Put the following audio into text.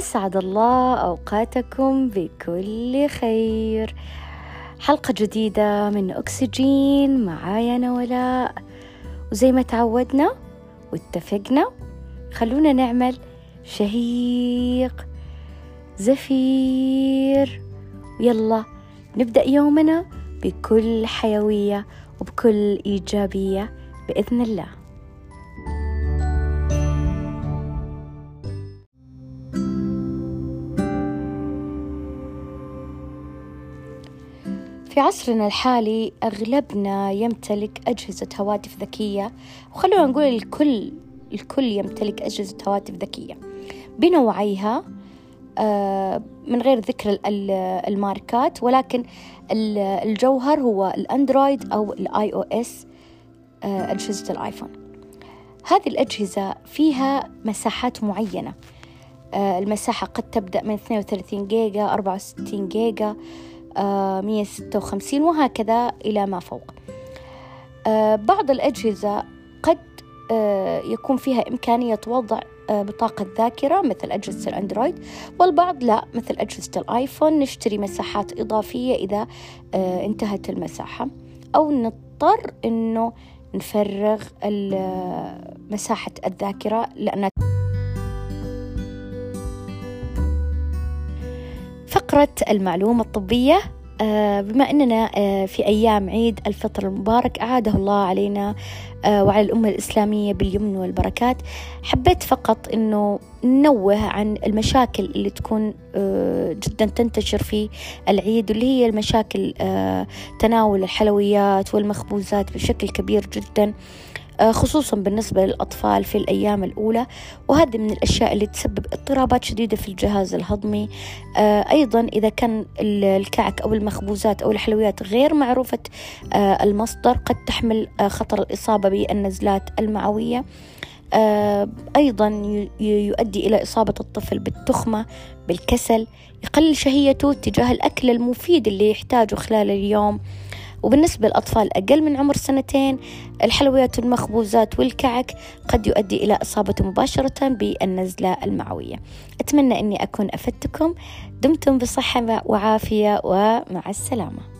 أسعد الله أوقاتكم بكل خير. حلقة جديدة من أكسجين معايا أنا ولاء وزي ما تعودنا واتفقنا خلونا نعمل شهيق زفير. يلا نبدأ يومنا بكل حيوية وبكل إيجابية بإذن الله. في عصرنا الحالي أغلبنا يمتلك أجهزة هواتف ذكية. وخلونا نقول الكل الكل يمتلك أجهزة هواتف ذكية. بنوعيها آه، من غير ذكر الماركات ولكن الجوهر هو الأندرويد أو ال iOS آه، أجهزة الآيفون. هذه الأجهزة فيها مساحات معينة. آه، المساحة قد تبدأ من 32 جيجا 64 جيجا. 156 وهكذا إلى ما فوق. بعض الأجهزة قد يكون فيها إمكانية وضع بطاقة ذاكرة مثل أجهزة الأندرويد والبعض لا مثل أجهزة الآيفون. نشتري مساحات إضافية إذا انتهت المساحة أو نضطر إنه نفرغ مساحة الذاكرة لأن فقرة المعلومة الطبية آه، بما أننا آه، في أيام عيد الفطر المبارك أعاده الله علينا آه، وعلى الأمة الإسلامية باليمن والبركات حبيت فقط أنه ننوه عن المشاكل اللي تكون جدا تنتشر في العيد واللي هي المشاكل تناول الحلويات والمخبوزات بشكل كبير جدا. خصوصا بالنسبة للأطفال في الأيام الأولى وهذه من الأشياء اللي تسبب اضطرابات شديدة في الجهاز الهضمي. آه، أيضا إذا كان الكعك أو المخبوزات أو الحلويات غير معروفة آه، المصدر قد تحمل خطر الإصابة بالنزلات المعوية. أيضا يؤدي إلى إصابة الطفل بالتخمة بالكسل يقلل شهيته تجاه الأكل المفيد اللي يحتاجه خلال اليوم. وبالنسبة للأطفال أقل من عمر سنتين الحلويات والمخبوزات والكعك قد يؤدي إلى إصابته مباشرة بالنزلة المعوية. أتمنى أني أكون أفدتكم. دمتم بصحة وعافية ومع السلامة.